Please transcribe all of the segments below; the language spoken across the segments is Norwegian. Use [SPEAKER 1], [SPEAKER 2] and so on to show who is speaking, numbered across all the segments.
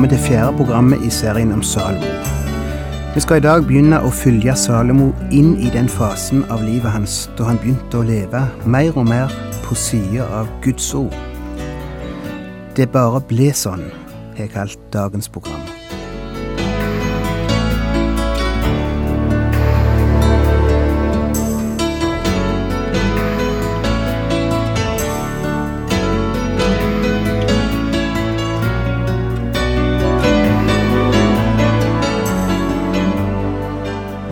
[SPEAKER 1] kommet til fjerde programmet i serien om Salomo. Vi skal i dag begynne å følge Salomo inn i den fasen av livet hans da han begynte å leve mer og mer på sida av Guds ord. Det bare ble sånn, har jeg kalt dagens program.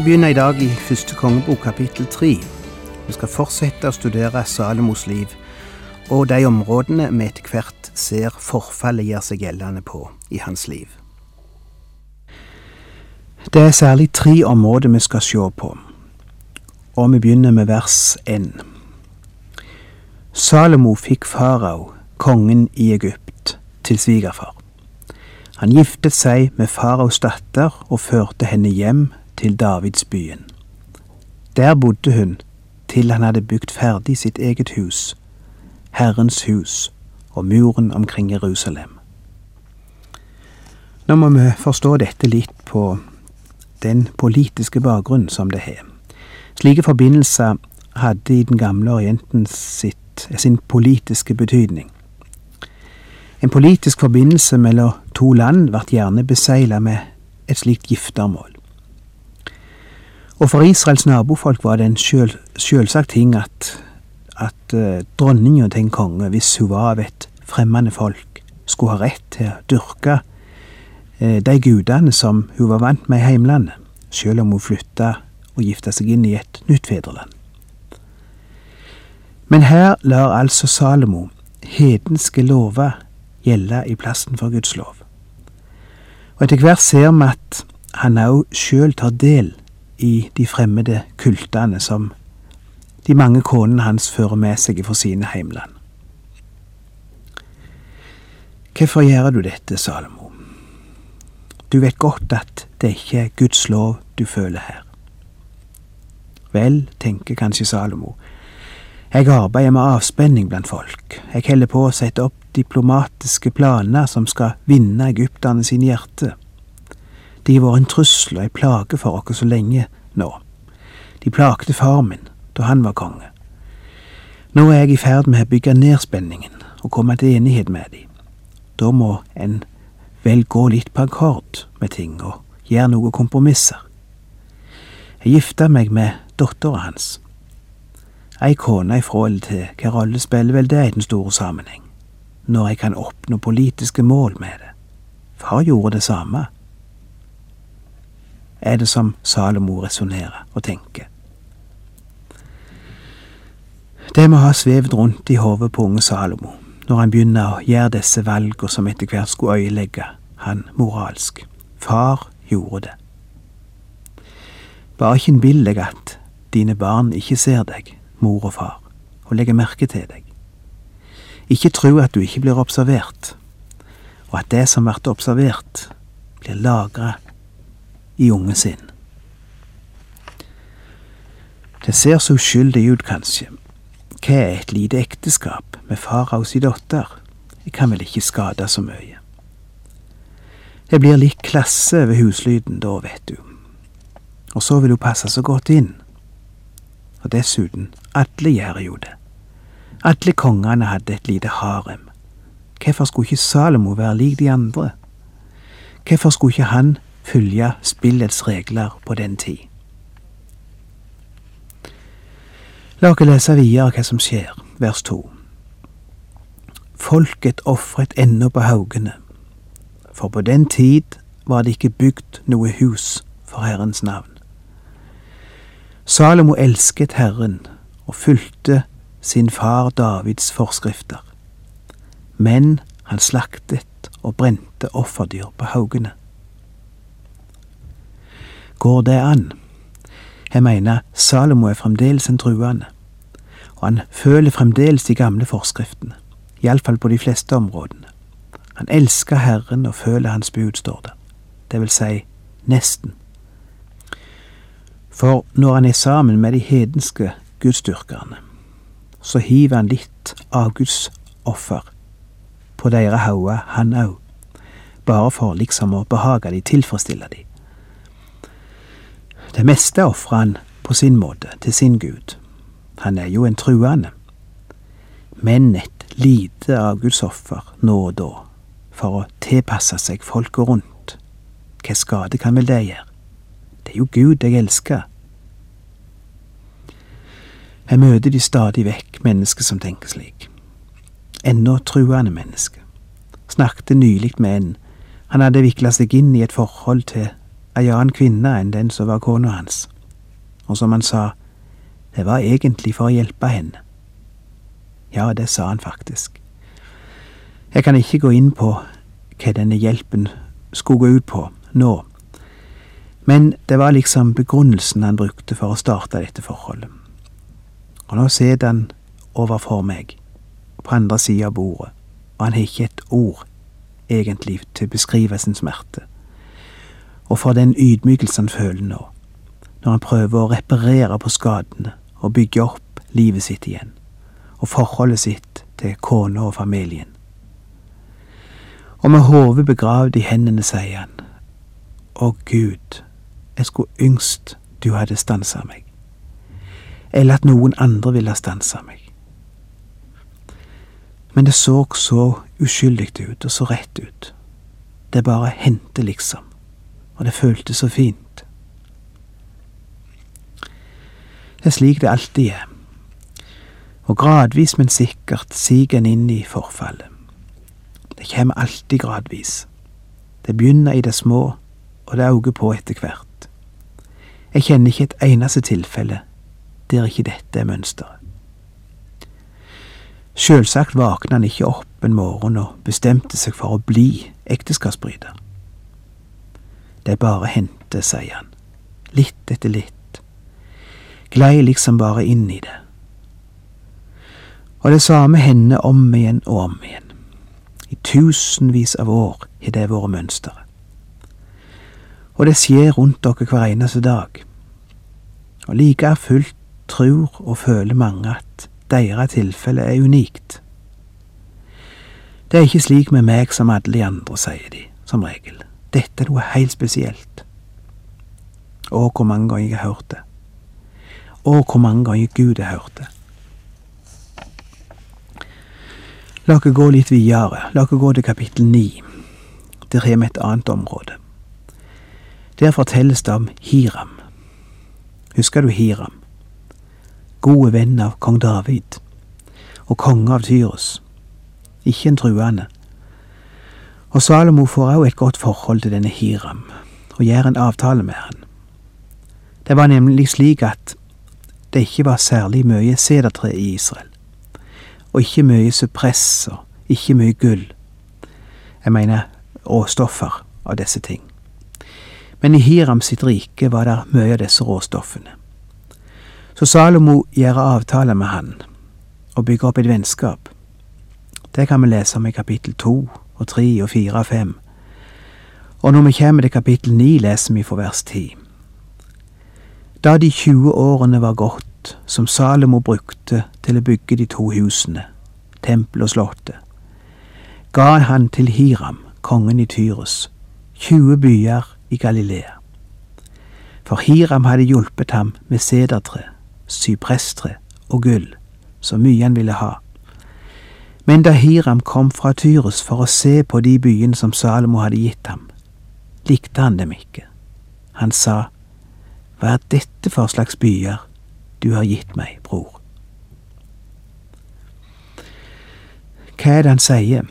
[SPEAKER 1] Vi begynner i dag i første kongebok kapittel tre. Vi skal fortsette å studere Salomos liv og de områdene vi etter hvert ser forfallet gjør seg gjeldende på i hans liv. Det er særlig tre områder vi skal se på, og vi begynner med vers 1. Salomo fikk farao, kongen i Egypt, til svigerfar. Han giftet seg med faraos datter og førte henne hjem til Davidsbyen. Der bodde hun til han hadde bygd ferdig sitt eget hus, Herrens hus og muren omkring Jerusalem. Nå må vi forstå dette litt på den politiske bakgrunnen som det har. Slike forbindelser hadde i den gamle Orienten sitt, sin politiske betydning. En politisk forbindelse mellom to land ble gjerne besegla med et slikt giftermål. Og for Israels nabofolk var det en sjøl, sjølsagt ting at, at uh, dronninga til en konge, hvis hun var av et fremmede folk, skulle ha rett til å dyrke uh, de gudene som hun var vant med i heimlandet, sjøl om hun flytta og gifta seg inn i et nytt fedreland. Men her lar altså Salomo hedenske lover gjelde i plassen for Guds lov. Og etter hvert ser vi at han òg sjøl tar del i de fremmede kultene som de mange konene hans fører med seg fra sine heimland. Hvorfor gjør du dette, Salomo? Du vet godt at det ikke er Guds lov du føler her. Vel, tenker kanskje Salomo, jeg arbeider med avspenning blant folk, jeg holder på å sette opp diplomatiske planer som skal vinne egypterne sine hjerte. De har vært en trussel og ei plage for oss så lenge nå. De plagte far min da han var konge. Nå er jeg i ferd med å bygge ned spenningen og komme til enighet med dem. Da må en vel gå litt på akkord med ting og gjøre noen kompromisser. Jeg gifta meg med dattera hans. Ei kone ifra eller til, hva rolle spiller vel det i den store sammenheng, når jeg kan oppnå politiske mål med det? Far gjorde det samme er det som Salomo resonnerer og tenker. Det må ha svevd rundt i hodet på unge Salomo når han begynner å gjøre disse valgene som etter hvert skulle øyelegge han moralsk. Far gjorde det. Bare ikke innbill deg at dine barn ikke ser deg, mor og far, og legger merke til deg. Ikke tro at du ikke blir observert, og at det som blir observert, blir lagra i unge sinn. Det ser så uskyldig ut, kanskje. Hva er et lite ekteskap med fara og sin datter? Det kan vel ikke skade så mye. Det blir litt klasse ved huslyden da, vet du. Og så vil hun passe så godt inn. Og dessuten, alle gjør jo det. Alle kongene hadde et lite harem. Hvorfor skulle ikke Salomo være lik de andre? Hvorfor skulle ikke han følge spillets regler på den tid. La oss lese videre hva som skjer, vers to. Folket ofret ennå på haugene, for på den tid var det ikke bygd noe hus for Herrens navn. Salomo elsket Herren og fulgte sin far Davids forskrifter, men han slaktet og brente offerdyr på haugene. Går det an? Jeg mener Salomo er fremdeles en truende, og han føler fremdeles de gamle forskriftene, iallfall på de fleste områdene. Han elsker Herren og føler Hans bud, står det, det vil si nesten. For når han er sammen med de hedenske gudsdyrkerne, så hiver han litt av Guds offer på deres hauger, han òg, bare for liksom å behage de, tilfredsstille de. Det meste ofrer han på sin måte, til sin Gud. Han er jo en truende. Men et lite av Guds offer nå og da, for å tilpasse seg folket rundt. Hva skade kan vel det gjøre? Det er jo Gud jeg elsker. Jeg møter de stadig vekk mennesker som tenker slik. Ennå truende mennesker. Snakket nylig med en. Han hadde vikla seg inn i et forhold til ei annen kvinne enn den som var kona hans, og som han sa, det var egentlig for å hjelpe henne. Ja, det sa han faktisk. Jeg kan ikke gå inn på hva denne hjelpen skulle gå ut på nå, men det var liksom begrunnelsen han brukte for å starte dette forholdet. Og nå sitter han overfor meg, på andre sida av bordet, og han har ikke et ord, egentlig, til å beskrive sin smerte og for den ydmykelsen han føler nå, når han prøver å reparere på skadene og bygge opp livet sitt igjen, og forholdet sitt til kona og familien. Og med hodet begravd i hendene sier han, Å Gud, jeg skulle yngst du hadde stansa meg, eller at noen andre ville stansa meg. Men det så så uskyldig ut og så rett ut. Det bare hendte, liksom og det føltes så fint. Det er slik det alltid er, og gradvis, men sikkert siger en inn i forfallet. Det kommer alltid gradvis. Det begynner i det små, og det auger på etter hvert. Jeg kjenner ikke et eneste tilfelle der ikke dette er mønsteret. Sjølsagt våkna han ikke opp en morgen og bestemte seg for å bli ekteskapsbryter. Det bare hendte, sier han, litt etter litt, glei liksom bare inn i det. Og det samme hender om igjen og om igjen. I tusenvis av år har det vært mønsteret. Og det skjer rundt dere hver eneste dag. Og like fullt tror og føler mange at deres tilfelle er unikt. Det er ikke slik med meg som alle de andre, sier de, som regel. Dette er noe helt spesielt. Å, hvor mange ganger jeg har hørt det. Å, hvor mange ganger Gud har hørt det. La oss gå litt videre. La oss gå til kapittel ni. Der har vi et annet område. Der fortelles det om Hiram. Husker du Hiram? Gode venn av kong David og konge av Tyrus. Ikke en truende og Salomo får også et godt forhold til denne Hiram, og gjør en avtale med han. Det var nemlig slik at det ikke var særlig mye sedertre i Israel, og ikke mye suppress og ikke mye gull. Jeg mener råstoffer av disse ting. Men i Hiram sitt rike var det mye av disse råstoffene. Så Salomo gjør avtale med han, og bygger opp et vennskap. Det kan vi lese om i kapittel to og tre og fire og fem. Og når vi kommer til kapittel ni, leser vi fra vers ti. Da de 20 årene var gått, som Salomo brukte til å bygge de to husene, tempelet og slottet, ga han til Hiram, kongen i Tyrus, 20 byer i Galilea. For Hiram hadde hjulpet ham med sedertre, sypresstre og gull, så mye han ville ha. Men da Hiram kom fra Tyrus for å se på de byene som Salomo hadde gitt ham, likte han dem ikke. Han sa, Hva er dette for slags byer du har gitt meg, bror? Hva er det han sier?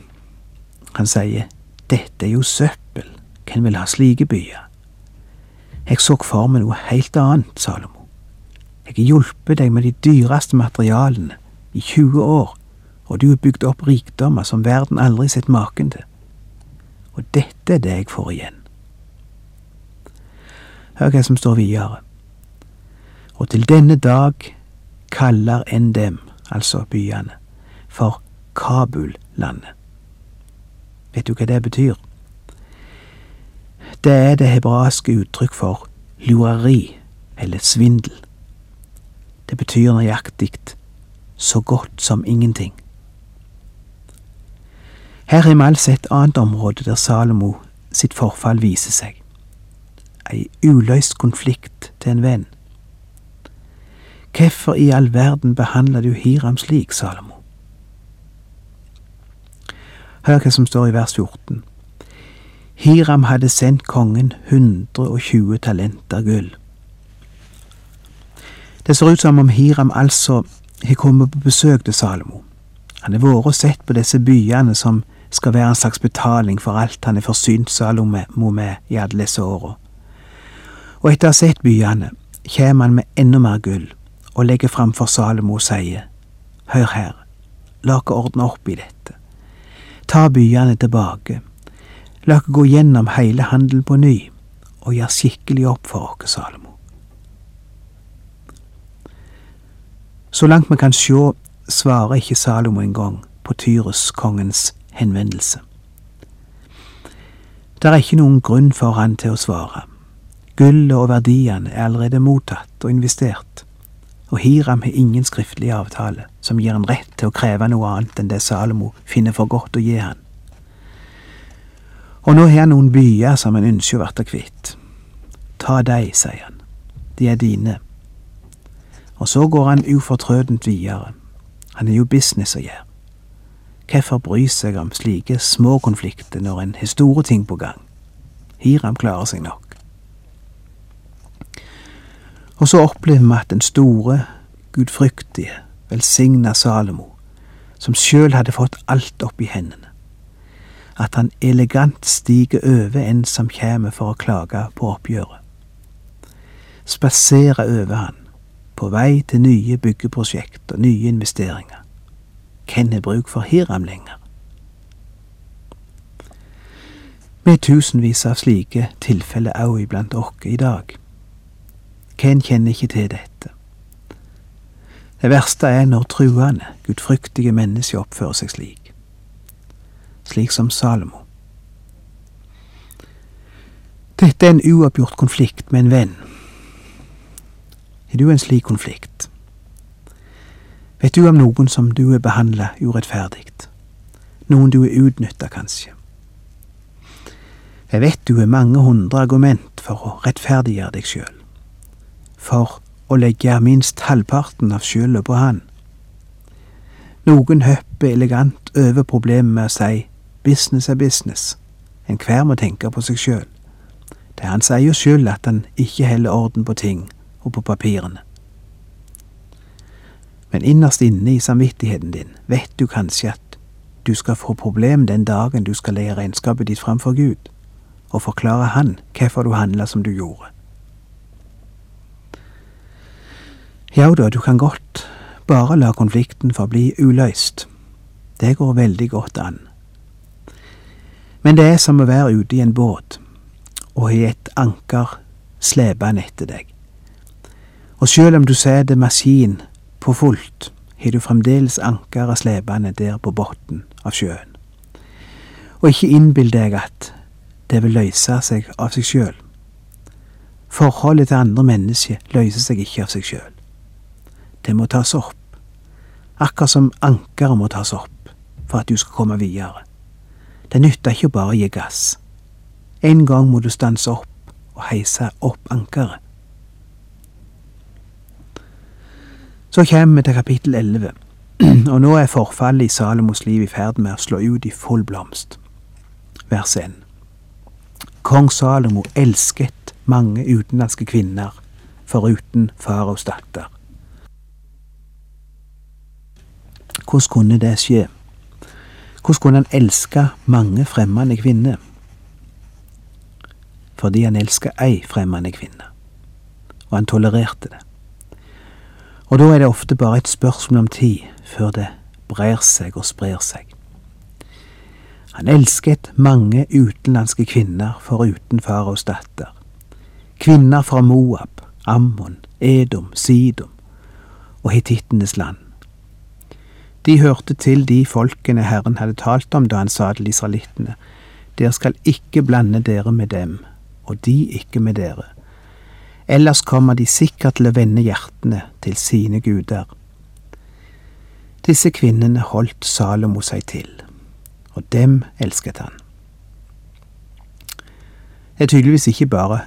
[SPEAKER 1] Han sier, Dette er jo søppel, hvem vil ha slike byer? Jeg så for meg noe helt annet, Salomo. Jeg har hjulpet deg med de dyreste materialene i 20 år og du har bygd opp rikdommer som verden aldri sett maken til. Og dette er det jeg får igjen. Hør hva som står videre. Og til denne dag kaller en dem, altså byene, for Kabul-landet. Vet du hva det betyr? Det er det hebraiske uttrykk for lureri eller svindel. Det betyr nøyaktig så godt som ingenting. Her er vi altså et annet område der Salomo sitt forfall viser seg. Ei uløst konflikt til en venn. Hvorfor i all verden behandler du Hiram slik, Salomo? Hør hva som står i vers 14. Hiram hadde sendt kongen 120 talenter gull. Det ser ut som om Hiram altså har kommet på besøk til Salomo. Han har vært og sett på disse byene som skal være en slags betaling for alt han har forsynt Salomo med i alle disse åra. Og etter å ha sett byene, kommer han med enda mer gull og legger fram for Salomo og sier, Hør her, la oss ordne opp i dette. Ta byene tilbake. La oss gå gjennom hele handelen på ny og gjør skikkelig opp for oss, Salomo. Så langt vi kan sjå, svarer ikke Salomo engang på Tyrus-kongens henvendelse. Det er ikke noen grunn for han til å svare. Gullet og verdiene er allerede mottatt og investert, og Hiram har ingen skriftlig avtale som gir han rett til å kreve noe annet enn det Salomo finner for godt å gi han. Og nå har han noen byer som han ønsker å bli kvitt. Ta dei, sier han, de er dine. Og så går han ufortrødent videre. Han har jo business å gjøre. Hvorfor bry seg om slike små konflikter når en har store ting på gang? Hiram klarer seg nok. Og så opplever vi at den store, gudfryktige, velsigna Salomo, som sjøl hadde fått alt opp i hendene, at han elegant stiger over en som kjem for å klage på oppgjøret. Spaserer over han, på vei til nye byggeprosjekt og nye investeringer. Hvem har bruk for Hiram lenger? Har tusenvis av slike tilfeller òg iblant oss i dag. Hvem kjenner ikke til dette? Det verste er når truende, gudfryktige mennesker oppfører seg slik. Slik som Salomo. Dette er en uoppgjort konflikt med en venn. Er du en slik konflikt? Vet du om noen som du er behandla urettferdig? Noen du er utnytta, kanskje? Jeg vet du har mange hundre argument for å rettferdiggjøre deg sjøl for å legge minst halvparten av skylda på han. Noen hopper elegant over problemet med å si business er business, enhver må tenke på seg sjøl. Det er han sier jo sjøl at han ikke holder orden på ting og på papirene. Men innerst inne i samvittigheten din vet du kanskje at du skal få problem den dagen du skal legge regnskapet ditt framfor Gud, og forklare Han hvorfor du handla som du gjorde. Ja da, du kan godt bare la konflikten forbli uløst. Det går veldig godt an. Men det er som å være ute i en båt og i et anker slepende etter deg. Og sjøl om du setter maskin på fullt, har du fremdeles ankeret slepende der på bunnen av sjøen. Og ikke innbill deg at det vil løse seg av seg sjøl. Forholdet til andre mennesker løser seg ikke av seg sjøl. Det må tas opp, akkurat som ankeret må tas opp for at du skal komme videre. Det nytter ikke bare å gi gass. En gang må du stanse opp og heise opp ankeret. Så kommer vi til kapittel 11, og nå er forfallet i Salomos liv i ferd med å slå ut i full blomst. Vers 1. Kong Salomo elsket mange utenlandske kvinner, foruten faraos datter. Hvordan kunne det skje? Hvordan kunne han elske mange fremmede kvinner? Fordi han elsket ei fremmede kvinne, og han tolererte det. Og da er det ofte bare et spørsmål om tid før det brer seg og sprer seg. Han elsket mange utenlandske kvinner foruten faraos datter. Kvinner fra Moab, Ammon, Edom, Sidom og hittittenes land. De hørte til de folkene Herren hadde talt om da han sa til israelittene, Dere skal ikke blande dere med dem, og de ikke med dere. Ellers kommer de sikkert til å vende hjertene til sine guder. Disse kvinnene holdt Salomo seg til, og dem elsket han. Det er tydeligvis ikke bare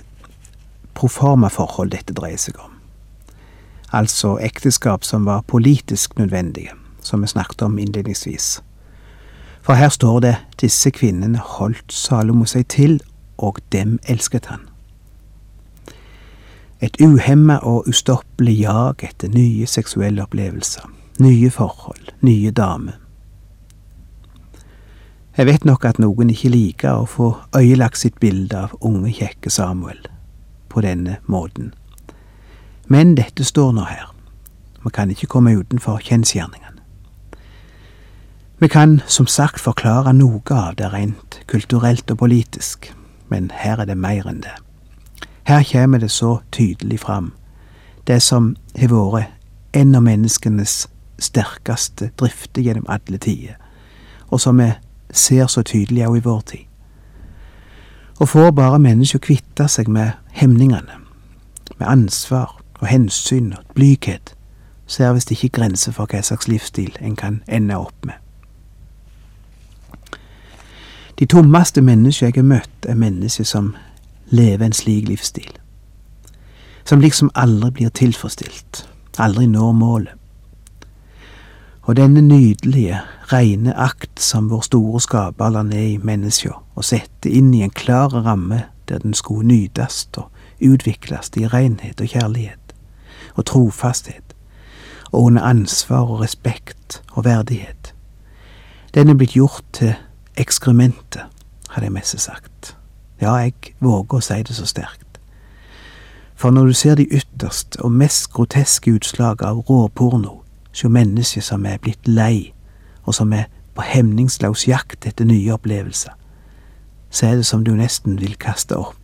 [SPEAKER 1] proforma forhold dette dreier seg om, altså ekteskap som var politisk nødvendige, som vi snakket om innledningsvis. For her står det disse kvinnene holdt Salomo seg til, og dem elsket han. Et uhemma og ustoppelig jag etter nye seksuelle opplevelser, nye forhold, nye damer. Jeg vet nok at noen ikke liker å få øyelagt sitt bilde av unge, kjekke Samuel på denne måten. Men dette står nå her. Vi kan ikke komme utenfor kjensgjerningene. Vi kan som sagt forklare noe av det rent kulturelt og politisk, men her er det mer enn det. Her kommer det så tydelig fram, det som har vært en av menneskenes sterkeste drifter gjennom alle tider, og som vi ser så tydelig òg i vår tid. Og får bare mennesker kvitte seg med hemningene, med ansvar og hensyn og blyghet, så er visst ikke grenser for hva slags livsstil en kan ende opp med. De tommeste mennesker jeg har møtt, er mennesker som lever en slik livsstil. Som liksom aldri blir tilfredsstilt, aldri når målet. Og denne nydelige, reine akt som vår store skaper la ned i menneska og sette inn i en klar ramme der den skulle nytes og utvikles i renhet og kjærlighet og trofasthet og under ansvar og respekt og verdighet. Den er blitt gjort til ekskrementet, hadde jeg mest sagt. Ja, jeg våger å si det så sterkt. For når du ser de ytterste og mest groteske utslag av råporno, sjå mennesker som er blitt lei, og som er på hemningsløs jakt etter nye opplevelser, så er det som du nesten vil kaste opp.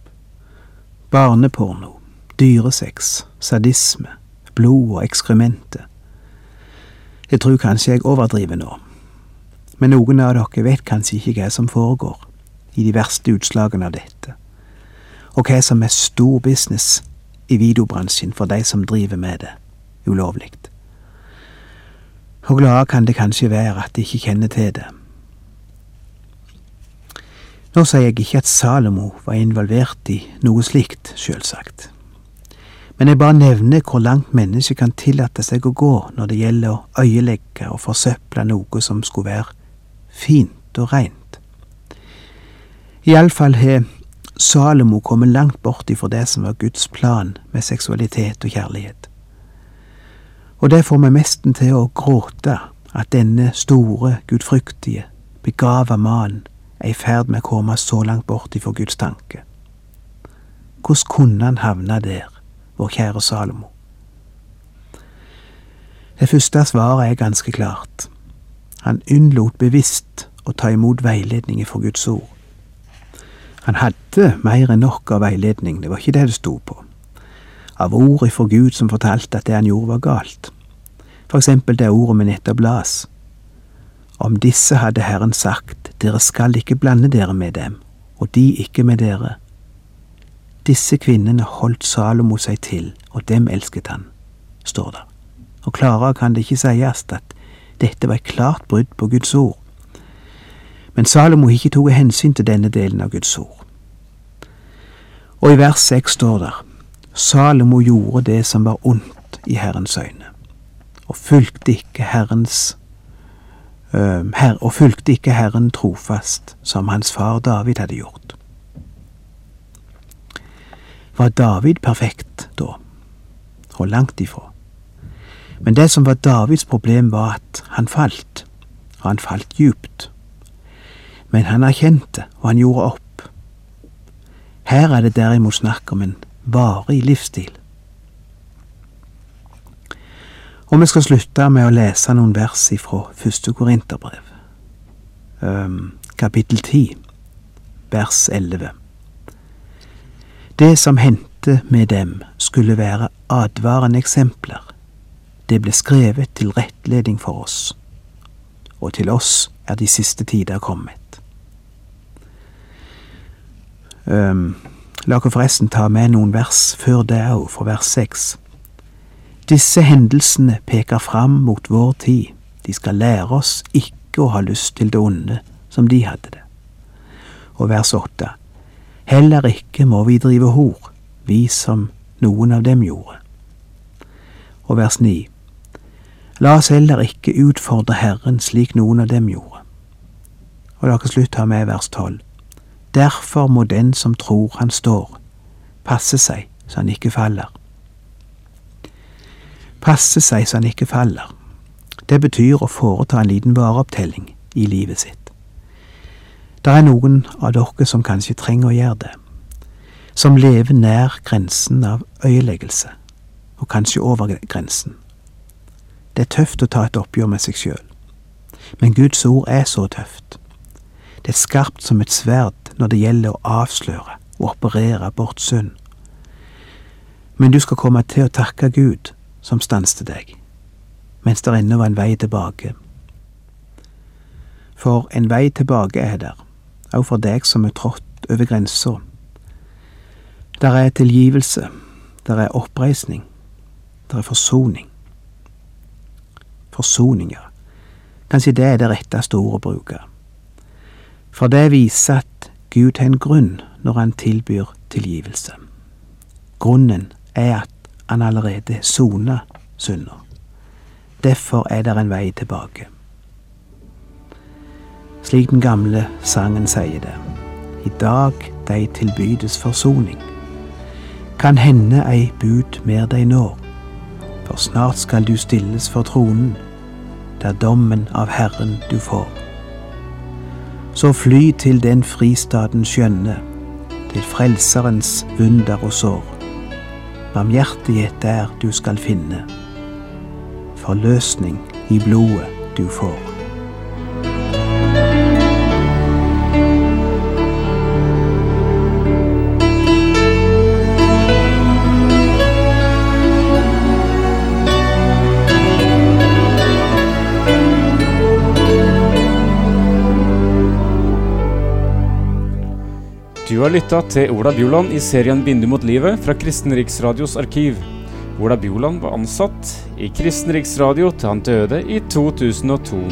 [SPEAKER 1] Barneporno, dyresex, sadisme, blod og ekskrementer. Jeg tror kanskje jeg overdriver nå, men noen av dere vet kanskje ikke hva som foregår i de verste utslagene av dette, og hva som er stor business i videobransjen for de som driver med det ulovlig. Og glade kan det kanskje være at de ikke kjenner til det. Nå sier jeg ikke at Salomo var involvert i noe slikt, sjølsagt. Men jeg bare nevner hvor langt mennesket kan tillate seg å gå når det gjelder å øyelegge og forsøple noe som skulle være fint og reint. Iallfall har Salomo kommet langt bort ifra det som var Guds plan med seksualitet og kjærlighet. Og det får meg mesten til å gråte at denne store, gudfryktige, begava mannen er i ferd med å komme så langt bort ifra Guds tanke. Hvordan kunne han havne der, vår kjære Salomo? Det første svaret er ganske klart. Han unnlot bevisst å ta imot veiledning fra Guds ord. Han hadde mer enn nok av veiledning, det var ikke det det sto på. Av ord ifra Gud som fortalte at det han gjorde var galt. For eksempel det ordet vi nettopp las. Om disse hadde Herren sagt, dere skal ikke blande dere med dem, og de ikke med dere. Disse kvinnene holdt Salomo seg til, og dem elsket han, står det. Og klarere kan det ikke sies at dette var et klart brudd på Guds ord. Men Salomo ikke tok hensyn til denne delen av Guds ord. Og i vers seks står der Salomo gjorde det som var ondt i Herrens øyne, og fulgte ikke Herrens øh, her, og fulgte ikke Herren trofast, som hans far David hadde gjort. Var David perfekt da? Og langt ifra. Men det som var Davids problem, var at han falt, og han falt djupt. Men han erkjente, og han gjorde opp. Her er det derimot snakk om en varig livsstil. Og vi skal slutte med å lese noen vers ifra første Korinterbrev. Um, kapittel 10, vers 11. Det som hendte med dem, skulle være advarende eksempler. Det ble skrevet til rettledning for oss, og til oss er de siste tider kommet. Um, la oss forresten ta med noen vers før det òg, fra vers seks. Disse hendelsene peker fram mot vår tid. De skal lære oss ikke å ha lyst til det onde som de hadde det. Og vers åtte. Heller ikke må vi drive hor, vi som noen av dem gjorde. Og vers ni. La oss heller ikke utfordre Herren slik noen av dem gjorde. Og la oss slutt ta med vers tolv. Derfor må den som tror han står, passe seg så han ikke faller passe seg så han ikke faller. Det betyr å foreta en liten vareopptelling i livet sitt. Det er noen av dere som kanskje trenger å gjøre det, som lever nær grensen av øyeleggelse, og kanskje over grensen. Det er tøft å ta et oppgjør med seg sjøl, men Guds ord er så tøft. Det er skarpt som et sverd når det gjelder å avsløre og operere bort synd. Men du skal komme til å takke Gud som stanste deg, mens det ennå var en vei tilbake. For en vei tilbake er der, òg for deg som er trådt over grensa. Der er tilgivelse, der er oppreisning, der er forsoning. Forsoning, ja. Kanskje det er det retteste ordet å bruke. For det viser at Gud har en grunn når han tilbyr tilgivelse. Grunnen er at han allerede sona synder. Derfor er det en vei tilbake. Slik den gamle sangen sier det. I dag de tilbydes forsoning. Kan hende ei bud mer deg når, for snart skal du stilles for tronen, der dommen av Herren du får. Så fly til den fristaden skjønne, til Frelserens vunder og sår barmhjertighet der du skal finne, forløsning i blodet du får.
[SPEAKER 2] Du har lytta til Ola Bjoland i serien 'Bindu mot livet' fra Kristen Riksradios arkiv. Ola Bjoland var ansatt i Kristen Riksradio til han døde i 2002.